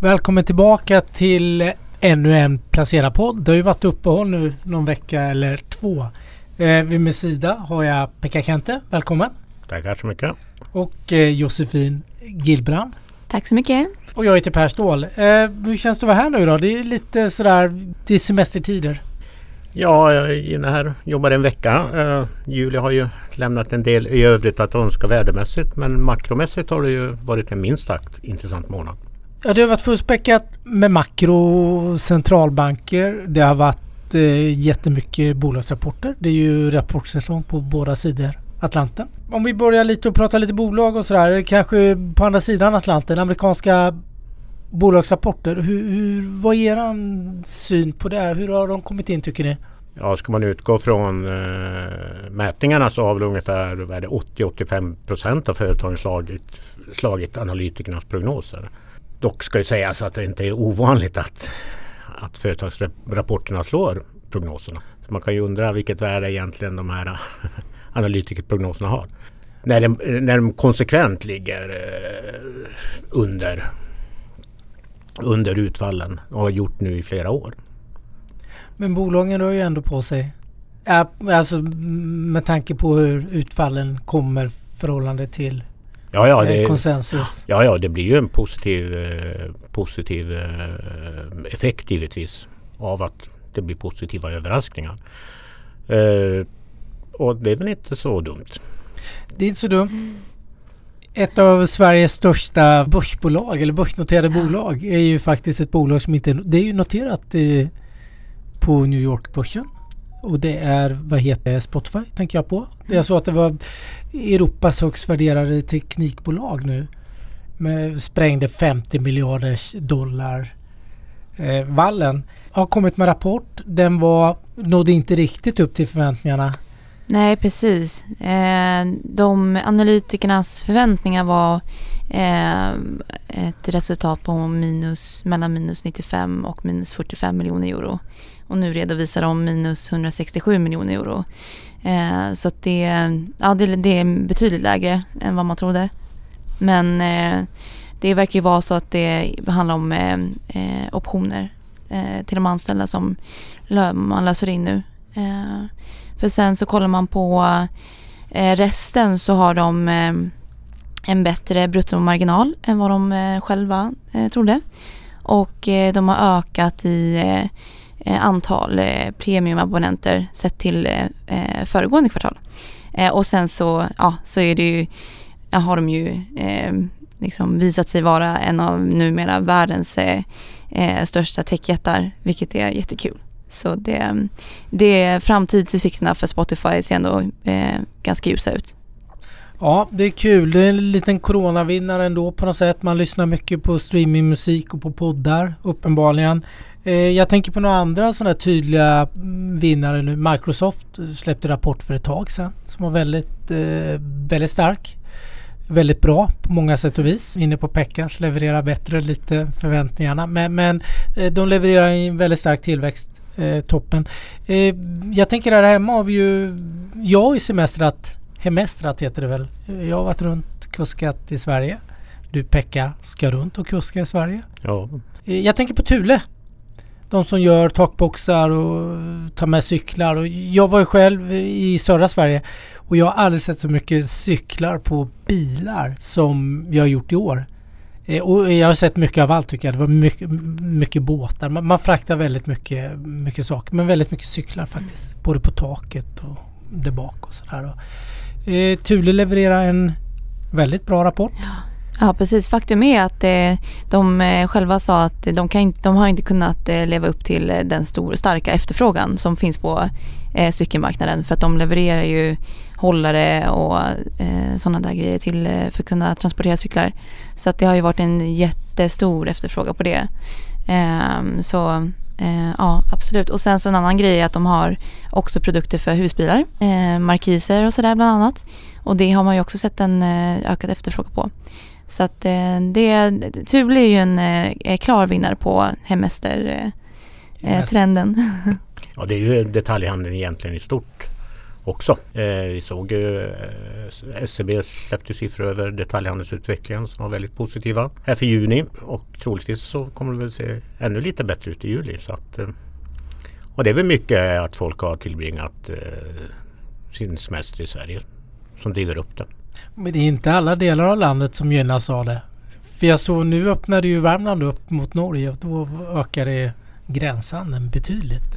Välkommen tillbaka till ännu en Placera-podd. Det har ju varit uppehåll nu någon vecka eller två. Eh, vid min sida har jag Pekka Kente. Välkommen! Tackar så mycket! Och eh, Josefin Gillbrand. Tack så mycket! Och jag heter Per Ståhl. Eh, hur känns det att vara här nu då? Det är lite sådär, det är semestertider. Ja, jag är inne här jobbar en vecka. Uh, Julia har ju lämnat en del i övrigt att önska vädermässigt men makromässigt har det ju varit en minst sagt intressant månad. Ja, det har varit fullspäckat med makro centralbanker. Det har varit eh, jättemycket bolagsrapporter. Det är ju rapportsäsong på båda sidor Atlanten. Om vi börjar lite och pratar lite bolag och sådär. Kanske på andra sidan Atlanten. Amerikanska bolagsrapporter. Hur, hur, vad är er syn på det? Hur har de kommit in tycker ni? Ja, ska man utgå från eh, mätningarna så har väl ungefär 80-85 procent av företagen slagit, slagit analytikernas prognoser. Dock ska ju sägas att det inte är ovanligt att, att företagsrapporterna slår prognoserna. Så man kan ju undra vilket värde egentligen de här analytikerprognoserna har. När de, när de konsekvent ligger eh, under, under utfallen och har gjort nu i flera år. Men bolagen rör ju ändå på sig. Alltså med tanke på hur utfallen kommer förhållande till ja, ja, det, konsensus. Ja, ja, det blir ju en positiv, eh, positiv eh, effekt givetvis av att det blir positiva överraskningar. Eh, och det är väl inte så dumt. Det är inte så dumt. Ett av Sveriges största börsbolag eller börsnoterade ja. bolag är ju faktiskt ett bolag som inte det är ju noterat i, på New York-börsen. Och det är, vad heter det, Spotify tänker jag på. Jag såg att det var Europas högst värderade teknikbolag nu. Med, sprängde 50 miljarder dollar eh, vallen. Har kommit med rapport. Den var, nådde inte riktigt upp till förväntningarna. Nej, precis. Eh, de analytikernas förväntningar var eh, ett resultat på minus, mellan minus 95 och minus 45 miljoner euro. Och nu redovisar de minus 167 miljoner euro. Eh, så att det, ja, det, det, är betydligt lägre än vad man trodde. Men eh, det verkar ju vara så att det handlar om eh, eh optioner eh, till de anställda som lö man löser in nu. Eh, för sen så kollar man på eh, resten så har de ehm, en bättre bruttomarginal än vad de eh, själva eh, trodde. Och eh, de har ökat i Eh, antal eh, premiumabonnenter sett till eh, föregående kvartal. och sen så, ja, så är det ju, ja, har de ju liksom visat sig vara en av numera världens största techjättar, vilket är jättekul. Så det, det framtidsutsikterna för Spotify ser ändå eh, ganska ljusa ut. Ja, det är kul. Det är en liten coronavinnare ändå på något sätt. Man lyssnar mycket på streamingmusik och på poddar uppenbarligen. Eh, jag tänker på några andra sådana tydliga mm, vinnare nu. Microsoft släppte rapport för ett tag sedan som var väldigt, eh, väldigt stark. Väldigt bra på många sätt och vis. Inne på Pekkas levererar bättre lite förväntningarna. Men, men eh, de levererar en väldigt stark tillväxt. Eh, toppen. Eh, jag tänker här hemma har vi ju... Jag har ju semestrat, hemestrat heter det väl. Jag har varit runt kuskat i Sverige. Du Pekka ska runt och kuska i Sverige. Ja. Eh, jag tänker på Thule de som gör takboxar och tar med cyklar. Och jag var ju själv i södra Sverige och jag har aldrig sett så mycket cyklar på bilar som jag har gjort i år. Eh, och jag har sett mycket av allt tycker jag. Det var mycket, mycket båtar. Man, man fraktar väldigt mycket, mycket saker. Men väldigt mycket cyklar faktiskt. Både på taket och där bak och sådär. Eh, Thule levererar en väldigt bra rapport. Ja. Ja precis, faktum är att eh, de eh, själva sa att de, kan inte, de har inte kunnat eh, leva upp till eh, den stor, starka efterfrågan som finns på cykelmarknaden för att de levererar ju hållare och sådana där grejer till, för att kunna transportera cyklar. Så att det har ju varit en jättestor efterfrågan på det. Ehm, så ja, absolut. Och sen så en annan grej är att de har också produkter för husbilar, markiser och sådär bland annat. Och det har man ju också sett en ökad efterfrågan på. Så att eh, det, Thule är ju en eh, klar vinnare på hemestertrenden. Eh, ja, det är ju detaljhandeln egentligen i stort också. Eh, vi såg ju eh, SCB släppte siffror över detaljhandelsutvecklingen som var väldigt positiva här för juni och troligtvis så kommer det väl se ännu lite bättre ut i juli. Så att, eh, och det är väl mycket att folk har tillbringat eh, sin semester i Sverige som driver upp det. Men det är inte alla delar av landet som gynnas av det. För jag såg nu öppnade ju Värmland upp mot Norge och då ökade gränshandeln betydligt.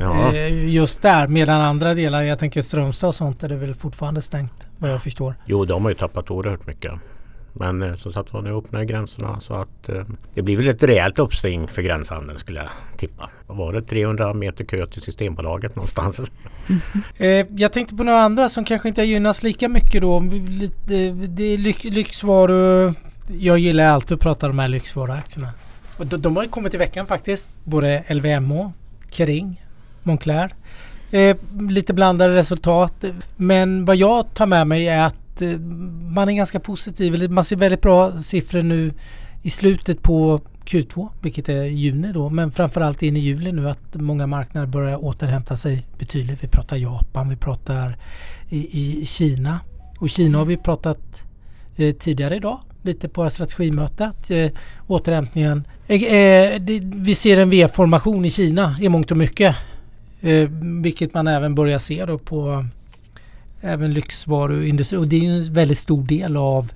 Ja. Eh, just där medan andra delar, jag tänker Strömstad och sånt, är det väl fortfarande stängt vad jag förstår. Jo, de har ju tappat oerhört mycket. Men eh, som sagt var, nu öppnar gränserna så att eh, det blir väl ett rejält uppsving för gränshandeln skulle jag tippa. Var det? 300 meter kö till Systembolaget någonstans. Eh, jag tänkte på några andra som kanske inte gynnas lika mycket då. Lite, det är lyx, lyxvaror. Jag gillar alltid att prata om de här lyxvaruaktierna. De, de har ju kommit i veckan faktiskt. Både LVMH, Kering, Moncler. Eh, lite blandade resultat. Men vad jag tar med mig är att eh, man är ganska positiv. Man ser väldigt bra siffror nu i slutet på Q2, vilket är juni då, men framförallt in i juli nu att många marknader börjar återhämta sig betydligt. Vi pratar Japan, vi pratar i, i Kina. Och Kina har vi pratat eh, tidigare idag, lite på strategimötet. Eh, återhämtningen. Eh, eh, det, vi ser en V-formation i Kina i mångt och mycket. Eh, vilket man även börjar se då på även lyxvaruindustri. Och det är en väldigt stor del av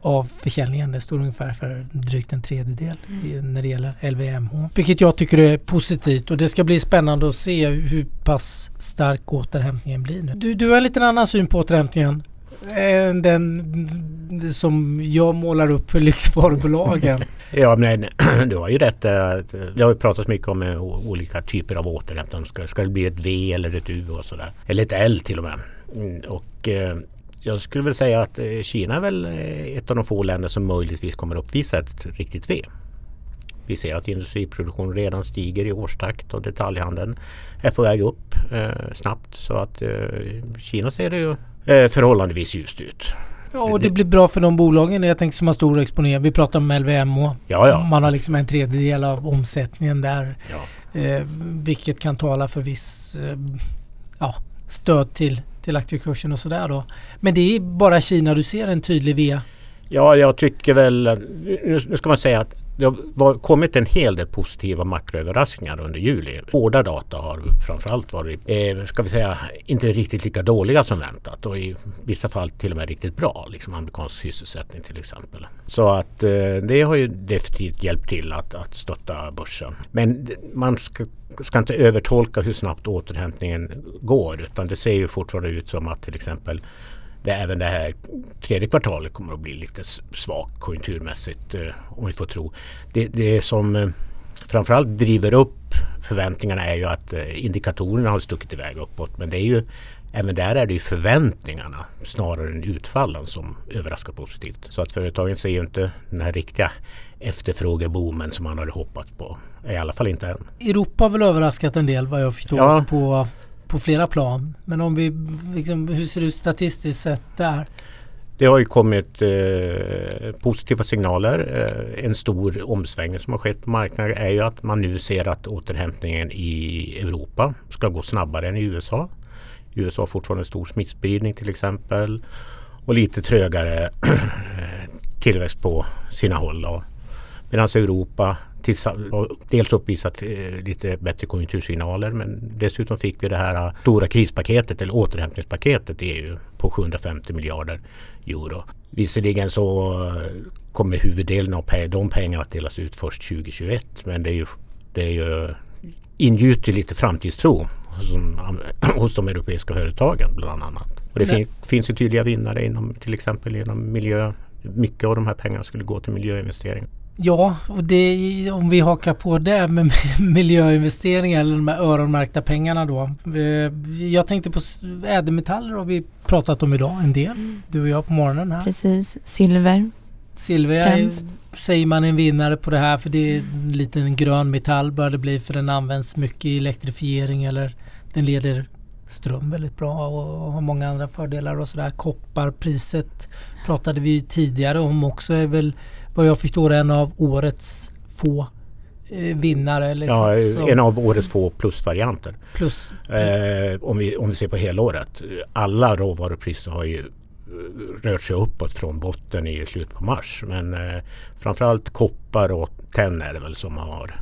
av försäljningen. Det står ungefär för drygt en tredjedel mm. när det gäller LVMH. Vilket jag tycker är positivt och det ska bli spännande att se hur pass stark återhämtningen blir nu. Du, du har en liten annan syn på återhämtningen Eh, den som jag målar upp för lyxvarubolagen. ja, men du har ju rätt. Eh, det har ju pratats mycket om eh, olika typer av återhämtning. Ska, ska det bli ett V eller ett U och sådär. Eller ett L till och med. Mm, och jag skulle väl säga att Kina är väl ett av de få länder som möjligtvis kommer uppvisa ett riktigt V. Vi ser att industriproduktionen redan stiger i årstakt och detaljhandeln är på väg upp eh, snabbt. Så att eh, Kina ser det ju eh, förhållandevis ljust ut. Ja, och det blir bra för de bolagen jag tänker som har stor exponering. Vi pratar om LVMH. Ja, ja. Man har liksom en tredjedel av omsättningen där. Ja. Eh, vilket kan tala för viss ja, stöd till till aktiekursen och sådär då. Men det är bara Kina du ser en tydlig V? Ja, jag tycker väl, nu ska man säga att det har kommit en hel del positiva makroöverraskningar under juli. Hårda data har framförallt varit, eh, ska vi säga, inte riktigt lika dåliga som väntat och i vissa fall till och med riktigt bra. Liksom amerikansk sysselsättning till exempel. Så att eh, det har ju definitivt hjälpt till att, att stötta börsen. Men man ska, ska inte övertolka hur snabbt återhämtningen går utan det ser ju fortfarande ut som att till exempel det även det här tredje kvartalet kommer att bli lite svagt konjunkturmässigt eh, om vi får tro. Det, det som eh, framförallt driver upp förväntningarna är ju att eh, indikatorerna har stuckit iväg uppåt. Men det är ju även där är det ju förväntningarna snarare än utfallen som överraskar positivt. Så att företagen ser ju inte den här riktiga efterfrågeboomen som man hade hoppats på. I alla fall inte än. Europa har väl överraskat en del vad jag förstår ja. på på flera plan. Men om vi, liksom, hur ser det ut statistiskt sett där? Det har ju kommit eh, positiva signaler. Eh, en stor omsvängning som har skett på marknaden är ju att man nu ser att återhämtningen i Europa ska gå snabbare än i USA. I USA har fortfarande stor smittspridning till exempel och lite trögare tillväxt på sina håll. Medan Europa dels uppvisat eh, lite bättre konjunktursignaler men dessutom fick vi det här stora krispaketet eller återhämtningspaketet i EU på 750 miljarder euro. Visserligen så eh, kommer huvuddelen av de pengarna att delas ut först 2021 men det är ju, det är ju ingjuter lite framtidstro hos de, hos de europeiska företagen bland annat. Och det fin, finns ju tydliga vinnare inom till exempel inom miljö. Mycket av de här pengarna skulle gå till miljöinvesteringar. Ja, och det, om vi hakar på det med miljöinvesteringar eller de här öronmärkta pengarna då. Eh, jag tänkte på ädelmetaller har vi pratat om idag en del. Du och jag på morgonen här. Precis, silver. Silver är, säger man en vinnare på det här för det är en liten grön metall bör det bli för den används mycket i elektrifiering eller den leder ström väldigt bra och har många andra fördelar och sådär. Kopparpriset pratade vi tidigare om också är väl vad jag förstår en av årets få eh, vinnare. Liksom, ja, så- en av årets få plusvarianter. plus. Eh, om, vi, om vi ser på helåret. Alla råvarupriser har ju eh, rört sig uppåt från botten i slutet på mars. Men eh, framförallt koppar och tenn är det väl som har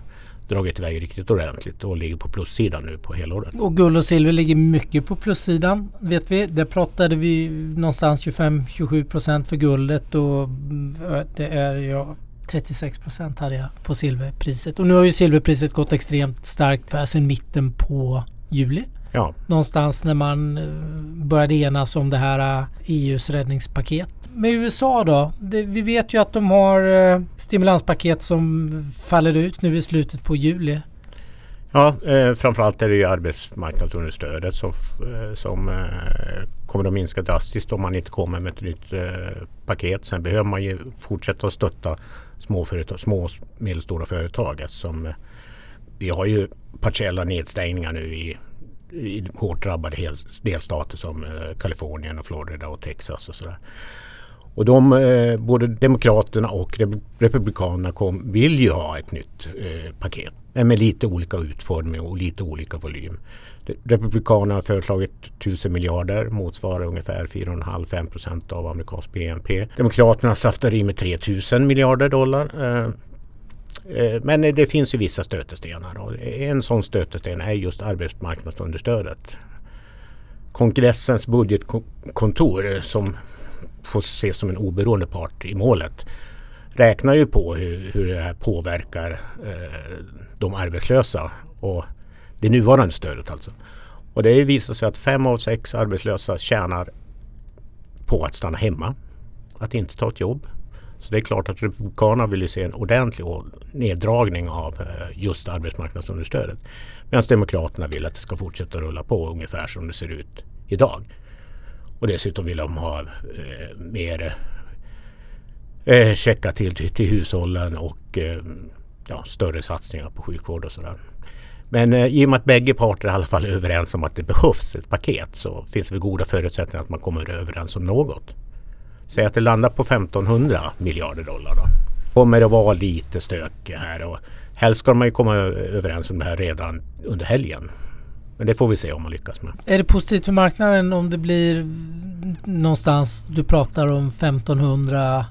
dragit iväg riktigt ordentligt och ligger på plussidan nu på helåret. Och guld och silver ligger mycket på plussidan vet vi. Där pratade vi någonstans 25-27 procent för guldet och mm, äh, det är ja, 36 procent hade jag på silverpriset. Och nu har ju silverpriset gått extremt starkt sedan mitten på juli. Ja, Någonstans när man eh, började enas om det här eh, EUs räddningspaket. Med USA då? Det, vi vet ju att de har eh, stimulanspaket som faller ut nu i slutet på juli. ja eh, framförallt är det ju arbetsmarknadsunderstödet som, som eh, kommer att minska drastiskt om man inte kommer med ett nytt eh, paket. Sen behöver man ju fortsätta att stötta små, företag, små och medelstora företag eftersom vi har ju partiella nedstängningar nu i, i hårt drabbade hel, delstater som eh, Kalifornien och Florida och Texas och sådär. Och de, eh, både Demokraterna och Republikanerna kom, vill ju ha ett nytt eh, paket. Men med lite olika utformning och lite olika volym. Republikanerna har föreslagit 1000 miljarder, motsvarar ungefär 4,5-5 procent av amerikansk BNP. Demokraterna saftar i med 3000 miljarder dollar. Eh, Eh, men det finns ju vissa stötestenar. Och en sån stötesten är just arbetsmarknadsunderstödet. Kongressens budgetkontor som får ses som en oberoende part i målet räknar ju på hur, hur det här påverkar eh, de arbetslösa och det nuvarande stödet alltså. Och det visar sig att fem av sex arbetslösa tjänar på att stanna hemma, att inte ta ett jobb. Så det är klart att Republikanerna vill ju se en ordentlig neddragning av eh, just arbetsmarknadsunderstödet. Medan Demokraterna vill att det ska fortsätta rulla på ungefär som det ser ut idag. Och dessutom vill de ha eh, mer eh, checka till, till, till hushållen och eh, ja, större satsningar på sjukvård och sådär. Men eh, i och med att bägge parter i alla fall är överens om att det behövs ett paket så finns det väl goda förutsättningar att man kommer överens om något. Säg att det landar på 1500 miljarder dollar då. Kommer det vara lite stök här och helst ska man ju komma överens om det här redan under helgen. Men det får vi se om man lyckas med. Är det positivt för marknaden om det blir någonstans, du pratar om 1500.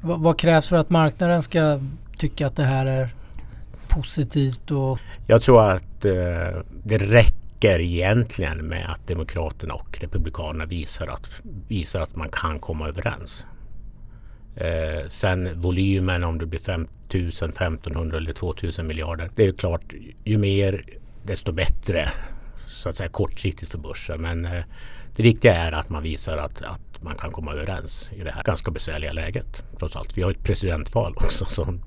Vad, vad krävs för att marknaden ska tycka att det här är positivt och Jag tror att eh, det räcker egentligen med att Demokraterna och Republikanerna visar att, visar att man kan komma överens. Eh, sen volymen om det blir 5 000, 1500 eller 2000 miljarder. Det är ju klart, ju mer desto bättre så att säga kortsiktigt för börsen. Men eh, det viktiga är att man visar att, att man kan komma överens i det här ganska besvärliga läget. Trots allt. Vi har ett presidentval också som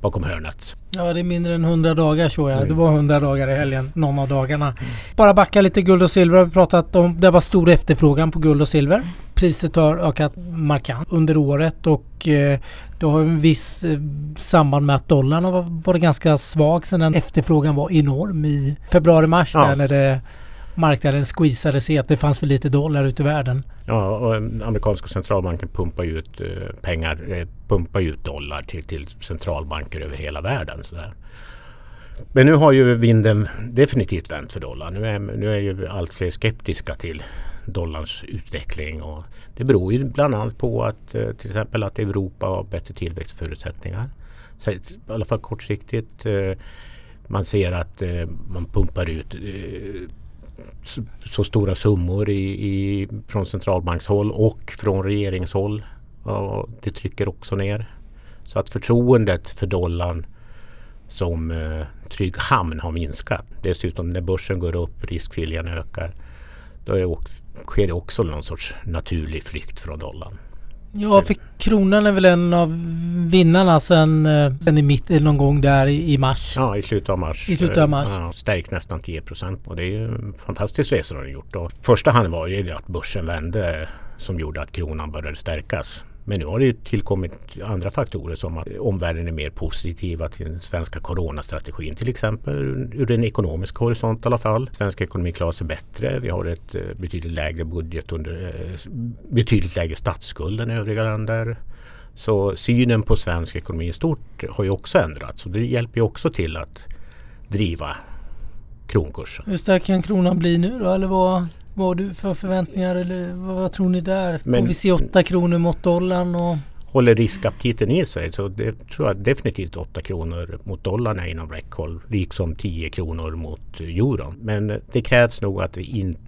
bakom hörnet. Ja, det är mindre än 100 dagar tror jag. Mm. Det var 100 dagar i helgen, någon av dagarna. Bara backa lite guld och silver har vi pratat om. Det var stor efterfrågan på guld och silver. Priset har ökat markant under året och eh, det har en viss eh, samband med att dollarn har varit ganska svag sedan efterfrågan var enorm i februari-mars Ja. där när det marknaden squeezade sig att det fanns för lite dollar ute i världen. Ja, och amerikanska centralbanken pumpar ju ut eh, pengar, eh, pumpar ju ut dollar till, till centralbanker över hela världen. Sådär. Men nu har ju vinden definitivt vänt för dollarn. Nu är, nu är ju allt fler skeptiska till dollarns utveckling. Och det beror ju bland annat på att eh, till exempel att Europa har bättre tillväxtförutsättningar. Så, I alla fall kortsiktigt. Man ser att man pumpar ut så, så stora summor i, i, från centralbankshåll och från regeringshåll. Och det trycker också ner. Så att förtroendet för dollarn som eh, trygg hamn har minskat. Dessutom när börsen går upp, riskviljan ökar. Då är det också, sker det också någon sorts naturlig flykt från dollarn. Ja, för kronan är väl en av vinnarna sen, eh, sen i mitt, någon gång där i, i mars. Ja, i slutet av mars. I slutet av mars. Ja, stärkt nästan 10 procent. Och det är ju en fantastisk resa de har gjort. Och första hand var ju att börsen vände som gjorde att kronan började stärkas. Men nu har det ju tillkommit andra faktorer som att omvärlden är mer positiva till den svenska coronastrategin till exempel. Ur en ekonomisk horisont i alla fall. Svensk ekonomi klarar sig bättre. Vi har ett eh, betydligt lägre budget under eh, betydligt lägre statsskuld än övriga länder. Så synen på svensk ekonomi i stort har ju också ändrats och det hjälper ju också till att driva kronkursen. Hur stark kan kronan bli nu då? Eller vad, vad har du för förväntningar? Eller vad, tror ni där? Men- Får vi se 8 kronor mot dollarn? Och, Håller riskaptiten i sig så det tror jag definitivt 8 kronor mot dollarn är inom räckhåll. Liksom 10 kronor mot euron. Men det krävs nog att vi inte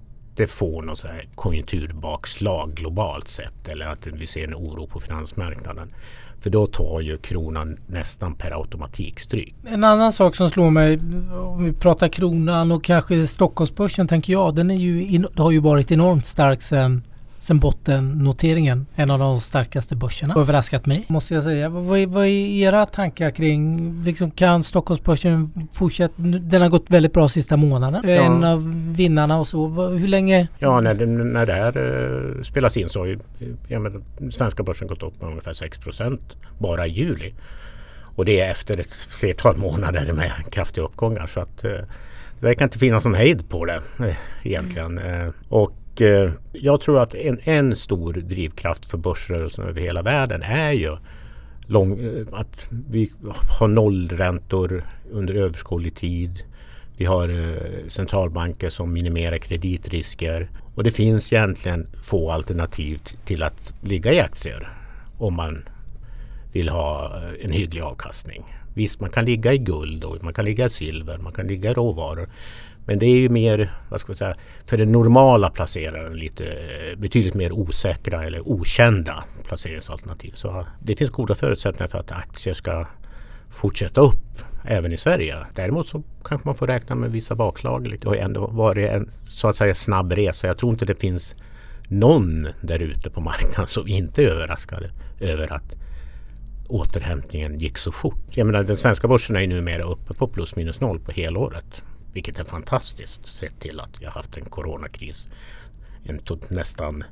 får något så här konjunkturbakslag globalt sett. Eller att vi ser en oro på finansmarknaden. För då tar ju kronan nästan per automatik stryk. en annan sak som slår mig om vi pratar kronan och kanske Stockholmsbörsen tänker jag. Den är ju har ju varit enormt stark sen sen bottennoteringen. En av de starkaste börserna. Överraskat mig måste jag säga. Vad är, vad är era tankar kring liksom kan Stockholmsbörsen fortsätta? Den har gått väldigt bra sista månaden. Ja. En av vinnarna och så. Hur länge? Ja, när det, när det här eh, spelas in så har ju ja, men, svenska börsen gått upp med ungefär 6% bara i juli. Och det är efter ett flertal månader med kraftiga uppgångar. Så att eh, det verkar inte finnas någon hejd på det eh, egentligen. Eh, och eh, jag tror att en, en stor drivkraft för börsrörelsen över hela världen är ju lång, eh, att vi har nollräntor under överskådlig tid. Vi har eh, centralbanker som minimerar kreditrisker. Och det finns egentligen få alternativ till att ligga i aktier om man vill ha eh, en hygglig avkastning. Visst, man kan ligga i guld och man kan ligga i silver, man kan ligga i råvaror. Men det är ju mer, vad ska vi säga, för den normala placeraren lite betydligt mer osäkra eller okända placeringsalternativ. Så det finns goda förutsättningar för att aktier ska fortsätta upp även i Sverige. Däremot så kanske man får räkna med vissa bakslag. Det har ju ändå varit en så att säga snabb resa. Jag tror inte det finns någon där ute på marknaden som inte är överraskade över att återhämtningen gick så fort. Jag menar den svenska börsen är ju numera uppe på plus minus noll på helåret. Vilket är fantastiskt sett till att vi har haft en coronakris. En to- nästan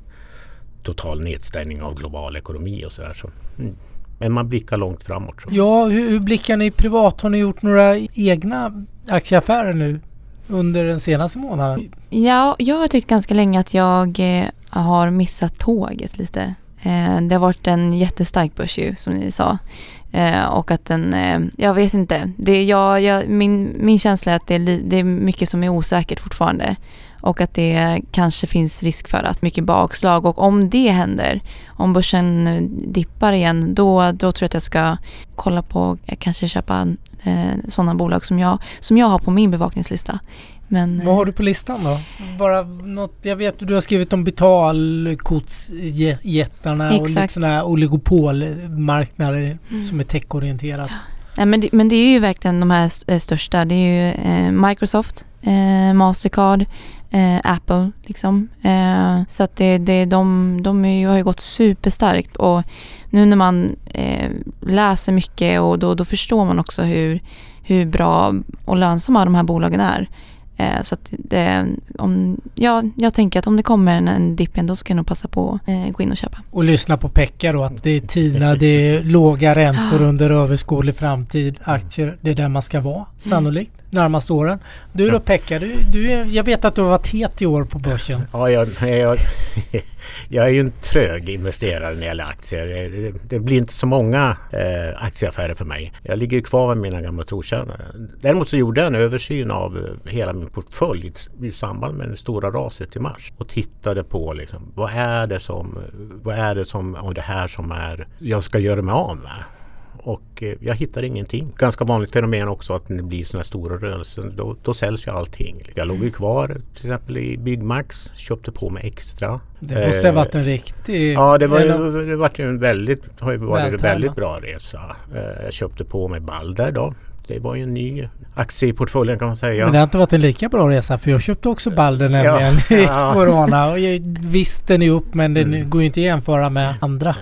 total nedstängning av global ekonomi och sådär. Så, mm. Men man blickar långt framåt. Så. Ja, hur, hur blickar ni privat? Har ni gjort några egna aktieaffärer nu under den senaste månaden? Ja, jag har tyckt ganska länge att jag eh, har missat tåget lite. Eh, det har varit en jättestark börs ju, som ni sa. Eh, och att den, eh, jag vet inte. Det, jag, jag, min, min känsla är att det är, li, det är mycket som är osäkert fortfarande. Och att det kanske finns risk för att mycket bakslag. Och om det händer, om börsen eh, dippar igen, då, då tror jag att jag ska kolla på, eh, kanske köpa eh, sådana bolag som jag, som jag har på min bevakningslista. Men, Vad har du på listan då? Bara något, jag vet att du har skrivit om betalkortsjättarna och lite sådana här oligopolmarknader som är techorienterat. Nej, men, det, men det är ju verkligen de här eh, största. Det är ju eh, Microsoft, eh, Mastercard, eh, Apple. Liksom. Eh, så att det, det, de, de är ju, har ju gått superstarkt. Och nu när man eh, läser mycket och då, då förstår man också hur, hur bra och lönsamma de här bolagen är. Eh, så att det, om, ja, jag tänker att om det kommer en, en dipp igen, då ska jag nog passa på att eh, gå in och köpa. Och lyssna på Pekka då att det är TINA, det är låga räntor under överskådlig framtid. Aktier, det är där man ska vara sannolikt närmaste åren. Du då Pekka, du, du, jag vet att du har varit het i år på börsen. Ja, jag, jag, jag är ju en trög investerare när det gäller aktier. Det, det blir inte så många eh, aktieaffärer för mig. Jag ligger kvar med mina gamla trotjänare. Däremot så gjorde jag en översyn av eh, hela min portfölj i- samband med det stora raset i mars och tittade på liksom, vad är det som, vad är det som av det här som är, jag ska göra mig av med. Och eh, jag hittar ingenting. Ganska vanligt fenomen också att när det blir sådana stora rörelser då, då säljs ju allting. Jag låg ju kvar till exempel i Byggmax, köpte på mig extra. Det måste ha Eh, varit en riktig... Ja det var det var ju en väldigt, har ju varit en väldigt bra resa. Eh, Jag köpte på mig Balder då. Det var ju en ny aktie i portföljen kan man säga. Men det har inte varit en lika bra resa för jag köpte också Balder Ja, nämligen i ja. Corona. Och jag, visst den är upp men den Mm. går ju inte att jämföra med andra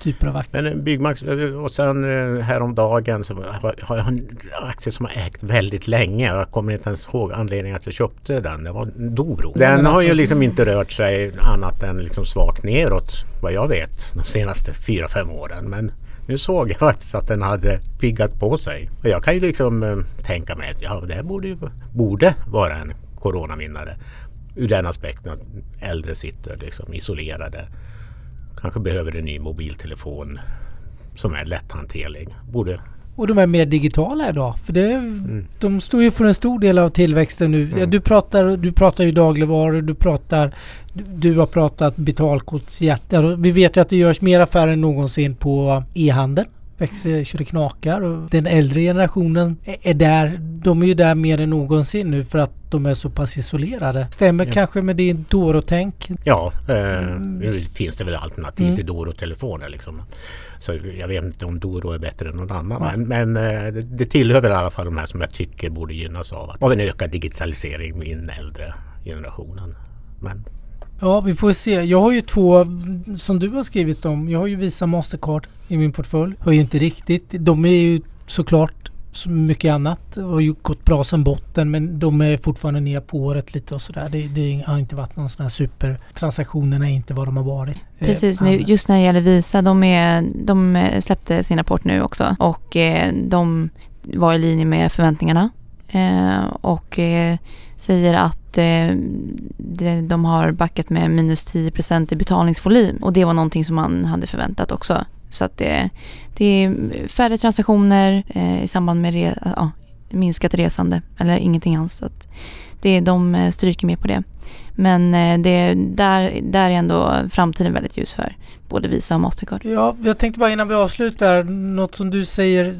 typer av aktier. Men en Byggmax eh, och sen eh, häromdagen så har har jag en aktie som jag ägt väldigt länge. Jag kommer inte ens ihåg anledningen att jag köpte den. Det var Doro. Den har ju liksom inte rört sig annat än liksom svagt neråt vad jag vet de senaste fyra fem åren. Men nu såg jag faktiskt att den hade piggat på sig. Och jag kan ju liksom eh, tänka mig att ja, det här borde, ju, borde vara en coronavinnare. Ur den aspekten att äldre sitter liksom isolerade. Kanske behöver en ny mobiltelefon som är lätthanterlig. Borde och de är mer digitala idag. För det, mm. De står ju för en stor del av tillväxten nu. Mm. Du, pratar, du pratar ju dagligvaror, du pratar du, du har pratat betalkortsjättar. Vi vet ju att det görs mer affärer än någonsin på e-handel växer så det knakar och den äldre generationen är där. De är ju där mer än någonsin nu för att de är så pass isolerade. Stämmer ja. kanske med din Doro-tänk? Ja, eh, mm. nu finns det väl alternativ mm. till Doro-telefoner liksom. Så jag vet inte om Doro är bättre än någon annan. Ja. Men, men eh, det tillhör väl i alla fall de här som jag tycker borde gynnas av, av en ökad digitalisering med den äldre generationen. Men Ja, vi får se. Jag har ju två som du har skrivit om. Jag har ju Visa Mastercard i min portfölj. Har ju inte riktigt. De är ju såklart som mycket annat. Det har ju gått bra sedan botten men de är fortfarande ner på året lite och sådär. Det, det har inte varit någon sån här super... Transaktionerna är inte vad de har varit. Eh, Precis, nu, just när det gäller Visa, de, är, de släppte sin rapport nu också och eh, de var i linje med förväntningarna. Eh, och eh, säger att eh, de har backat med minus 10% i betalningsvolym och det var någonting som man hade förväntat också. Så att det, det är färre transaktioner eh, i samband med re, ja, minskat resande eller ingenting alls. Så att det, de eh, stryker med på det. Men eh, det, där, där är ändå framtiden väldigt ljus för både Visa och Mastercard. Ja, jag tänkte bara innan vi avslutar, något som du säger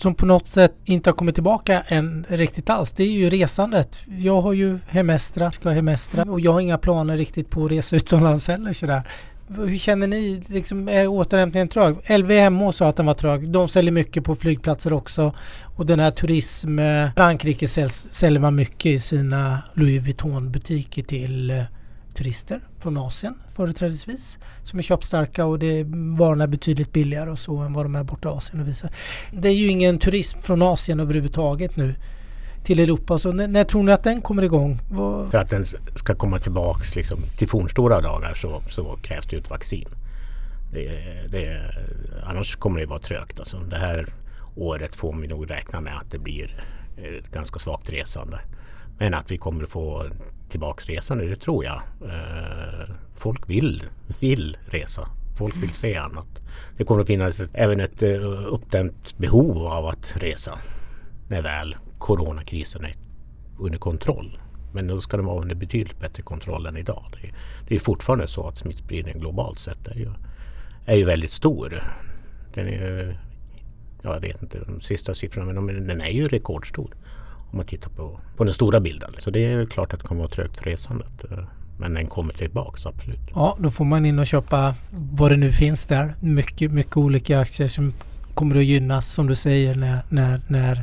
som på något sätt inte har kommit tillbaka än riktigt alls. Det är ju resandet. Jag har ju hemestra, ska hemestra och jag har inga planer riktigt på att resa utomlands heller sådär. Hur känner ni? Liksom, är återhämtningen trög? LVMH sa att den var trög. De säljer mycket på flygplatser också. Och den här turism... Eh, Frankrike säljs, säljer man mycket i sina Louis Vuitton-butiker till eh, turister från Asien företrädesvis. Som är köpstarka och det, varorna är betydligt billigare och så än vad de är borta i Asien. Och visar. Det är ju ingen turism från Asien överhuvudtaget nu till Europa. Så när, när tror ni att den kommer igång? Vad... För att den ska komma tillbaks liksom, till fornstora dagar så, så krävs det ju ett vaccin. Det, det, annars kommer det vara trögt. Alltså. Det här året får vi nog räkna med att det blir eh, ett ganska svagt resande. Men att vi kommer att få tillbaks resande, det tror jag. Eh, folk vill, vill resa. Folk vill se annat. Det kommer att finnas även ett eh, uppdämt behov av att resa när väl coronakrisen är under kontroll. Men då ska den vara under betydligt bättre kontroll än idag. Det är, det är fortfarande så att smittspridningen globalt sett är ju, är ju väldigt stor. Den är ja, jag vet inte de sista siffrorna men den är ju rekordstor. Om man tittar på, på den stora bilden. Så det är klart att det kommer att vara trögt för resandet. Eh, men den kommer tillbaks absolut. Ja, då får man in och köpa vad det nu finns där. Mycket, mycket olika aktier som kommer att gynnas som du säger när, när, när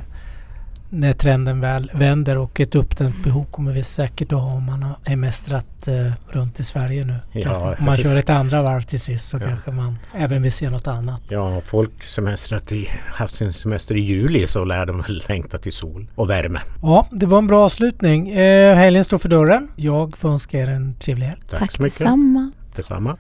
när trenden väl vänder och ett uppdämt behov kommer vi säkert att ha om man har hemestrat eh, runt i Sverige nu. Ja, om man kör ett andra varv till sist så ja. kanske man även vill se något annat. Ja, folk semestrat i, haft sin semester i juli så lär de väl längta till sol och värme. Ja, det var en bra avslutning. Eh, helgen står för dörren. Jag får önska er en trevlig helg. Tack, Tack så mycket. Detsamma. Detsamma.